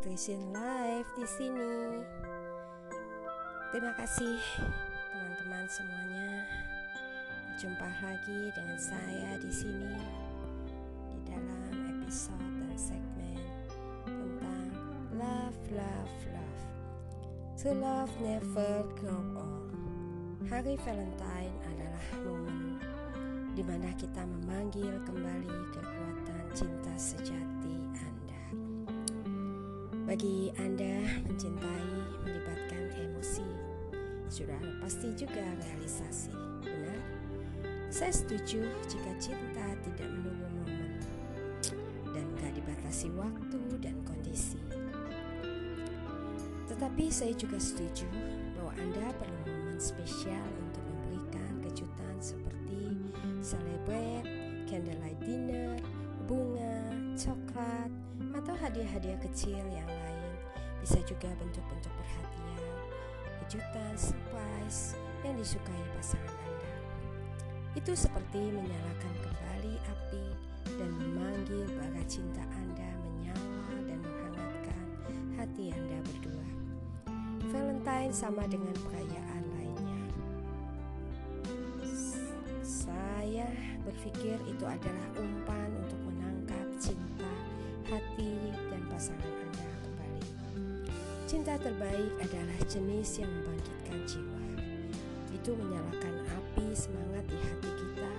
Trisin Live di sini. Terima kasih teman-teman semuanya. Berjumpa lagi dengan saya di sini di dalam episode dan segmen tentang love, love, love. To love never grow old. Hari Valentine adalah momen di mana kita memanggil kembali kekuatan cinta sejati Anda. Bagi Anda mencintai melibatkan emosi, sudah pasti juga realisasi, benar? Saya setuju jika cinta tidak menunggu momen dan gak dibatasi waktu dan kondisi. Tetapi saya juga setuju bahwa Anda perlu momen spesial untuk memberikan kejutan seperti celebrate, candlelight dinner, bunga, coklat, atau hadiah-hadiah kecil yang lain. Bisa juga bentuk-bentuk perhatian, kejutan, surprise yang disukai pasangan Anda. Itu seperti menyalakan kembali api dan memanggil bara cinta Anda menyala dan menghangatkan hati Anda berdua. Valentine sama dengan perayaan berpikir itu adalah umpan untuk menangkap cinta, hati, dan pasangan Anda kembali. Cinta terbaik adalah jenis yang membangkitkan jiwa. Itu menyalakan api semangat di hati kita,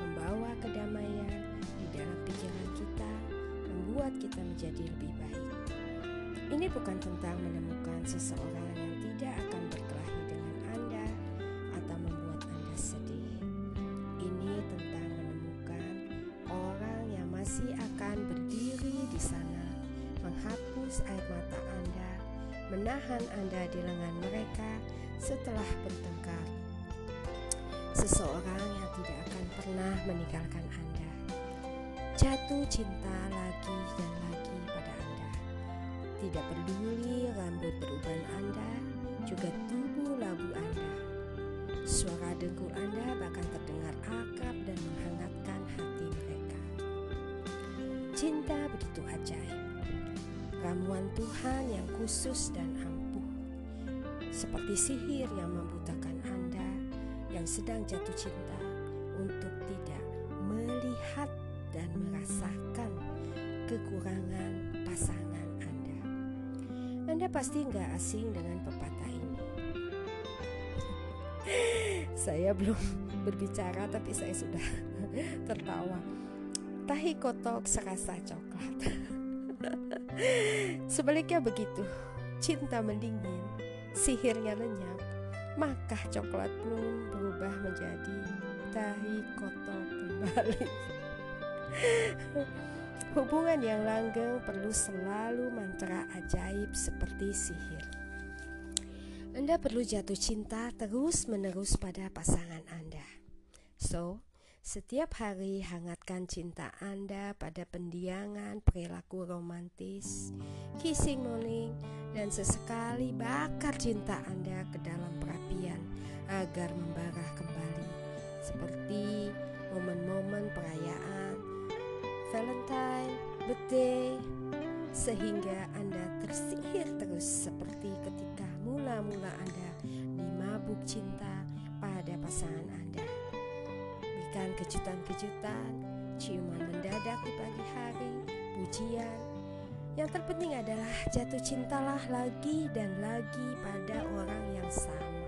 membawa kedamaian di dalam pikiran kita, membuat kita menjadi lebih baik. Ini bukan tentang menemukan seseorang yang tidak akan menahan Anda di lengan mereka setelah bertengkar. Seseorang yang tidak akan pernah meninggalkan Anda. Jatuh cinta lagi dan lagi pada Anda. Tidak peduli rambut beruban Anda, juga tubuh labu Anda. Suara dengkul Anda bahkan terdengar akrab dan menghangatkan hati mereka. Cinta begitu ajaib. Ramuan Tuhan yang khusus dan ampuh. Seperti sihir yang membutakan Anda yang sedang jatuh cinta untuk tidak melihat dan merasakan kekurangan pasangan Anda. Anda pasti nggak asing dengan pepatah ini. saya belum berbicara tapi saya sudah tertawa. Tahi kotok serasa coklat. Sebaliknya begitu, cinta mendingin, sihirnya lenyap, maka coklat belum berubah menjadi tahi kotok kembali. Hubungan yang langgeng perlu selalu mantra ajaib seperti sihir. Anda perlu jatuh cinta terus-menerus pada pasangan Anda. So, setiap hari hangatkan cinta Anda pada pendiangan perilaku romantis, kissing morning, dan sesekali bakar cinta Anda ke dalam perapian agar membara kembali, seperti momen-momen perayaan, Valentine, birthday, sehingga Anda tersihir terus seperti ketika mula-mula Anda dimabuk cinta pada pasangan Anda. Berikan kejutan-kejutan, ciuman mendadak di pagi hari, pujian. Yang terpenting adalah jatuh cintalah lagi dan lagi pada orang yang sama.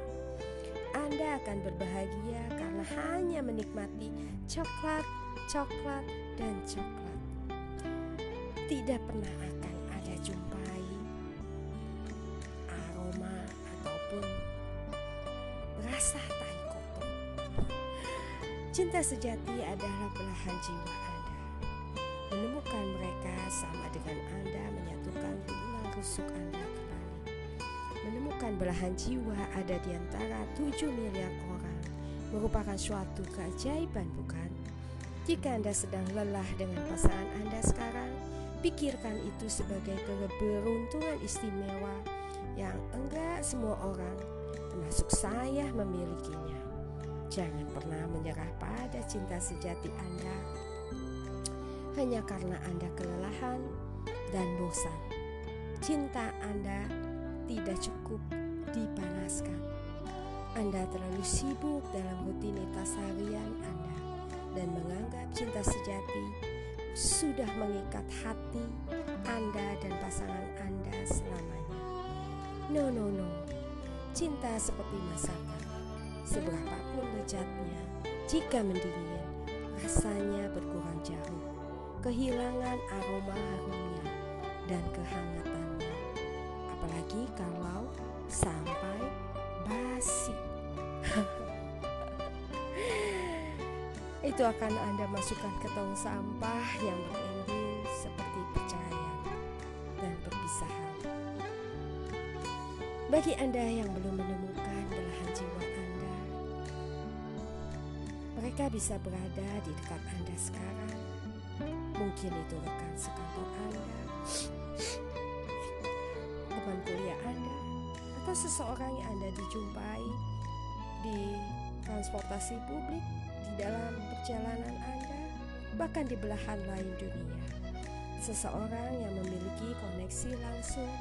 Anda akan berbahagia karena hanya menikmati coklat, coklat, dan coklat. Tidak pernah akan ada jumpai Cinta sejati adalah belahan jiwa Anda. Menemukan mereka sama dengan Anda menyatukan tulang rusuk Anda kembali. Menemukan belahan jiwa ada di antara 7 miliar orang merupakan suatu keajaiban bukan? Jika Anda sedang lelah dengan pasangan Anda sekarang, pikirkan itu sebagai keberuntungan istimewa yang enggak semua orang, termasuk saya, memilikinya. Jangan pernah menyerah pada cinta sejati Anda hanya karena Anda kelelahan dan bosan. cinta Anda tidak cukup dipanaskan. Anda terlalu sibuk dalam rutinitas harian Anda dan menganggap cinta sejati sudah mengikat hati Anda dan pasangan Anda selamanya. No, no, no. Cinta seperti masakan. Seberapapun lezatnya, jika mendingin, rasanya berkurang jauh. Kehilangan aroma harumnya dan kehangatannya. Apalagi kalau sampai basi. Itu akan Anda masukkan ke tong sampah yang berending seperti perceraian dan perpisahan. Bagi Anda yang belum menemukan mereka bisa berada di dekat Anda sekarang. Mungkin itu rekan sekantor Anda, teman kuliah Anda, atau seseorang yang Anda dijumpai di transportasi publik, di dalam perjalanan Anda, bahkan di belahan lain dunia. Seseorang yang memiliki koneksi langsung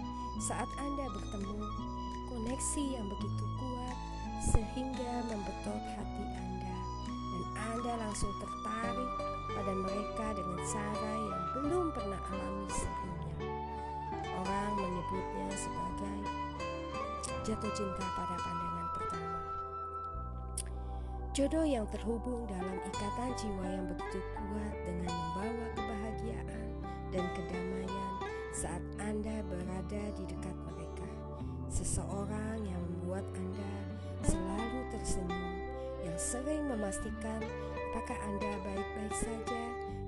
saat Anda bertemu, koneksi yang begitu kuat sehingga membetot hati Anda Anda langsung tertarik pada mereka dengan cara yang belum pernah alami sebelumnya. Orang menyebutnya sebagai jatuh cinta pada pandangan pertama. Jodoh yang terhubung dalam ikatan jiwa yang begitu kuat dengan membawa kebahagiaan dan kedamaian saat Anda berada di dekat mereka. Seseorang yang membuat Anda selalu tersenyum, sering memastikan apakah Anda baik-baik saja,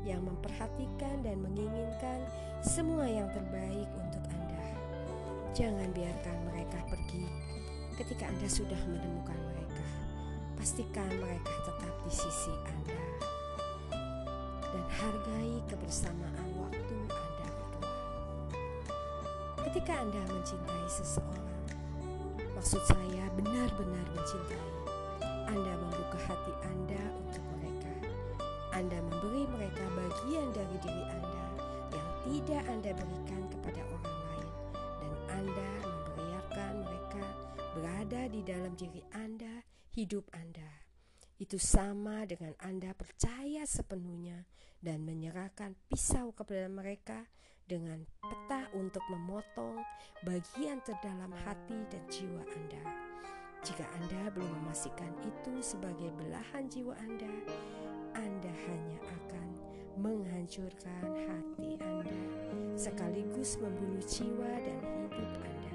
yang memperhatikan dan menginginkan semua yang terbaik untuk Anda. Jangan biarkan mereka pergi ketika Anda sudah menemukan mereka. Pastikan mereka tetap di sisi Anda dan hargai kebersamaan waktu Anda berdua. Ketika Anda mencintai seseorang, maksud saya benar-benar mencintai, Anda membuka hati Anda untuk mereka. Anda memberi mereka bagian dari diri Anda yang tidak Anda berikan kepada orang lain dan Anda membiarkan mereka berada di dalam diri Anda, hidup Anda. Itu sama dengan Anda percaya sepenuhnya dan menyerahkan pisau kepada mereka dengan peta untuk memotong bagian terdalam hati dan jiwa Anda. Jika Anda belum memastikan itu sebagai belahan jiwa Anda, Anda hanya akan menghancurkan hati Anda sekaligus membunuh jiwa dan hidup Anda.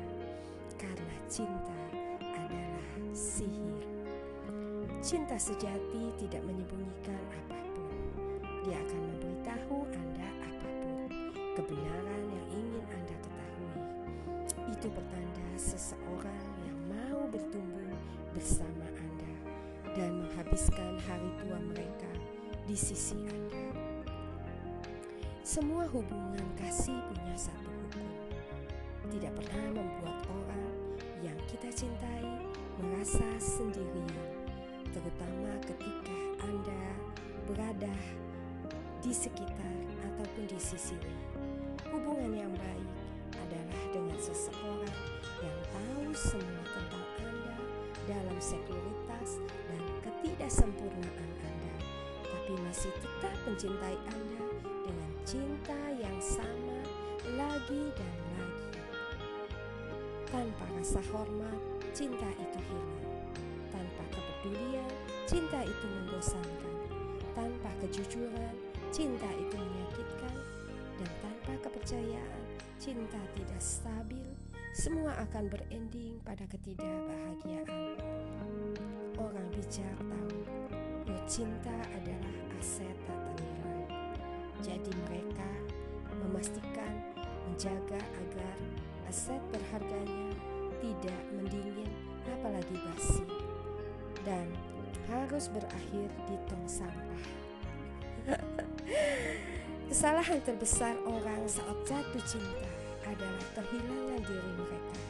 Karena cinta adalah sihir. Cinta sejati tidak menyembunyikan apa pun. Dia akan memberitahu Anda apa pun kebenaran yang ingin Anda ketahui. Itu pertanda seseorang mau bertumbuh bersama Anda dan menghabiskan hari tua mereka di sisi Anda. Semua hubungan kasih punya satu hukum. Tidak pernah membuat orang yang kita cintai merasa sendirian, terutama ketika Anda berada di sekitar ataupun di sisinya. Hubungan yang baik adalah dengan seseorang yang tahu semua tentang Anda dalam sekuritas dan ketidaksempurnaan Anda, tapi masih tetap mencintai Anda dengan cinta yang sama lagi dan lagi. Tanpa rasa hormat, cinta itu hilang. Tanpa kepedulian, cinta itu membosankan. Tanpa kejujuran, cinta itu menyakitkan. Dan tanpa kepercayaan, cinta tidak stabil. Semua akan berending pada ketidakbahagiaan. Orang bijak tahu bahwa cinta adalah aset tak ternilai. Jadi mereka memastikan menjaga agar aset berharganya tidak mendingin apalagi basi dan harus berakhir di tong sampah. Kesalahan terbesar orang saat jatuh cinta adalah kehilangan diri mereka,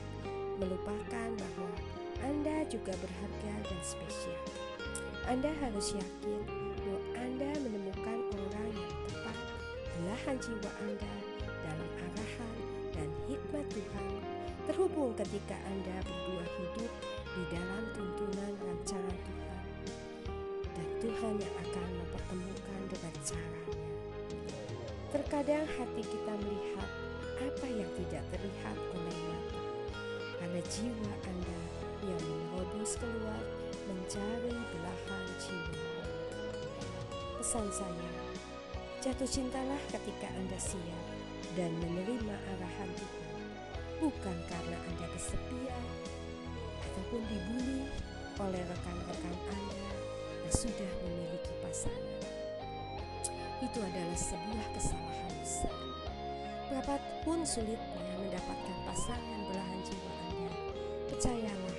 melupakan bahwa Anda juga berharga dan spesial. Anda harus yakin bahwa Anda menemukan orang yang tepat belahan jiwa Anda dalam arahan dan hikmat Tuhan terhubung ketika Anda berdua hidup Terkadang hati kita melihat apa yang tidak terlihat oleh mata. Karena jiwa Anda yang menerobos keluar mencari belahan jiwa. Pesan saya, jatuh cintalah ketika Anda siap dan menerima arahan Tuhan. Bukan karena Anda kesepian ataupun dibully oleh rekan-rekan Anda yang sudah memiliki pasangan. Itu adalah sebuah kesalahan besar. Berapapun sulitnya mendapatkan pasangan belahan jiwa Anda, percayalah,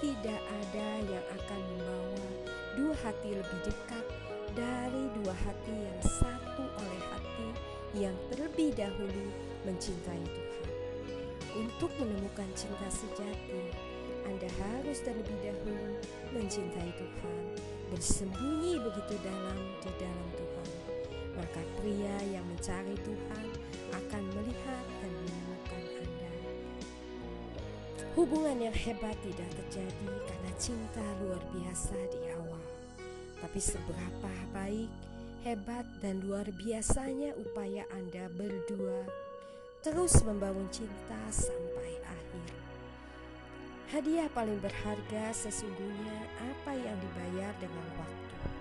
tidak ada yang akan membawa dua hati lebih dekat dari dua hati yang satu oleh hati yang terlebih dahulu mencintai Tuhan. Untuk menemukan cinta sejati, Anda harus terlebih dahulu mencintai Tuhan, bersembunyi begitu dalam di dalam Tuhan. Maka pria yang mencari Tuhan akan melihat dan menemukan Anda. Hubungan yang hebat tidak terjadi karena cinta luar biasa di awal. Tapi seberapa baik, hebat, dan luar biasanya upaya Anda berdua terus membangun cinta sampai akhir. Hadiah paling berharga sesungguhnya apa yang dibayar dengan waktu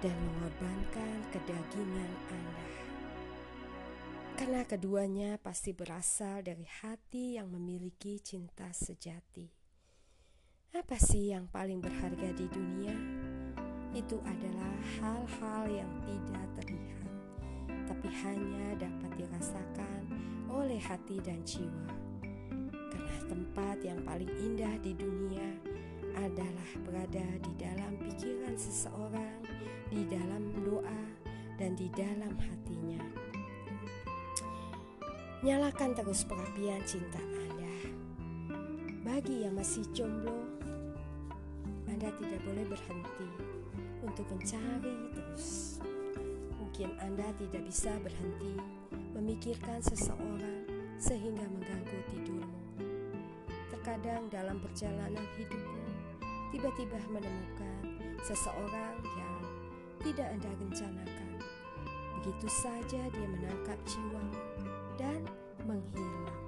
dan mengorbankan kedagingan Anda. Karena keduanya pasti berasal dari hati yang memiliki cinta sejati. Apa sih yang paling berharga di dunia? Itu adalah hal-hal yang tidak terlihat, tapi hanya dapat dirasakan oleh hati dan jiwa. Karena tempat yang paling indah di dunia adalah berada di dalam pikiran seseorang, di dalam doa, dan di dalam hatinya. Nyalakan terus perapian cinta Anda. Bagi yang masih jomblo, Anda tidak boleh berhenti untuk mencari terus. Mungkin Anda tidak bisa berhenti memikirkan seseorang sehingga mengganggu tidurmu. Terkadang dalam perjalanan hidupmu, tiba-tiba menemukan seseorang yang tidak Anda rencanakan. Begitu saja dia menangkap jiwamu dan menghilang,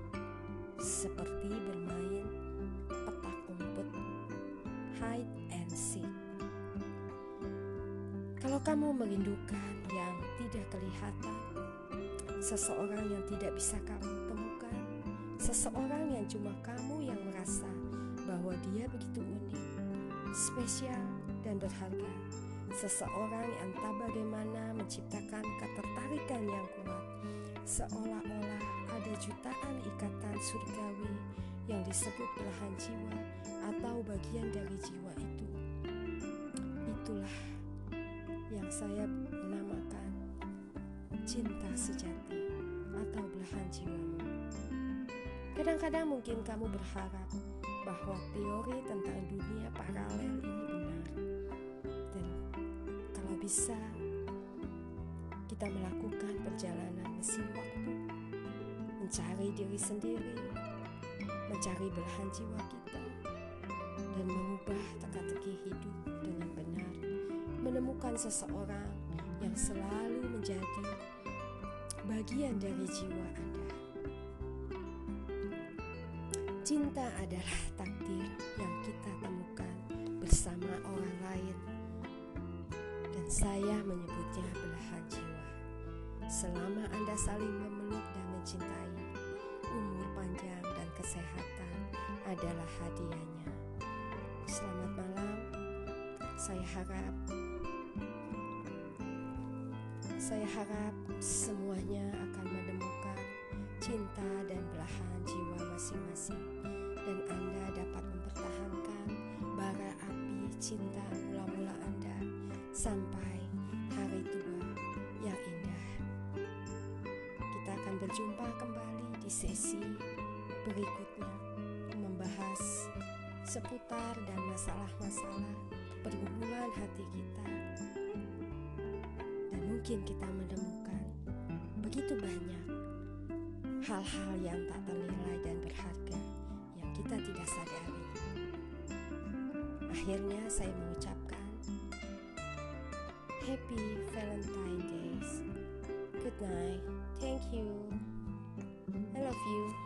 seperti bermain petak umpet, hide and seek. Kalau kamu merindukan yang tidak kelihatan, seseorang yang tidak bisa kamu temukan, seseorang yang cuma kamu yang merasa bahwa dia begitu unik, spesial, dan berharga, seseorang yang entah bagaimana menciptakan ketertarikan yang kuat, seolah-olah ada jutaan ikatan surgawi yang disebut belahan jiwa atau bagian dari jiwa itu. Itulah yang saya namakan cinta sejati atau belahan jiwamu. Kadang-kadang mungkin kamu berharap bahwa teori tentang dunia paralel ini benar. Dan kalau bisa kita melakukan perjalanan mesin waktu, mencari diri sendiri, mencari belahan jiwa kita, dan mengubah teka-teki hidup dengan benar menemukan seseorang yang selalu menjadi bagian dari jiwa Anda. Cinta adalah takdir yang kita temukan bersama orang lain, dan saya menyebutnya belahan jiwa. Selama Anda saling memeluk dan mencintai, umur panjang dan kesehatan adalah hadiahnya. Selamat malam, saya harap saya harap semuanya akan menemukan cinta dan belahan jiwa masing-masing dan Anda dapat mempertahankan bara api cinta mula-mula Anda sampai hari tua yang indah. Kita akan berjumpa kembali di sesi berikutnya membahas seputar dan masalah-masalah pergumulan hati kita dan mungkin kita menemukan begitu banyak hal-hal yang tak ternilai dan berharga yang kita tidak sadari. Akhirnya saya mengucapkan Happy Valentine Days. Good night. Thank you. I love you.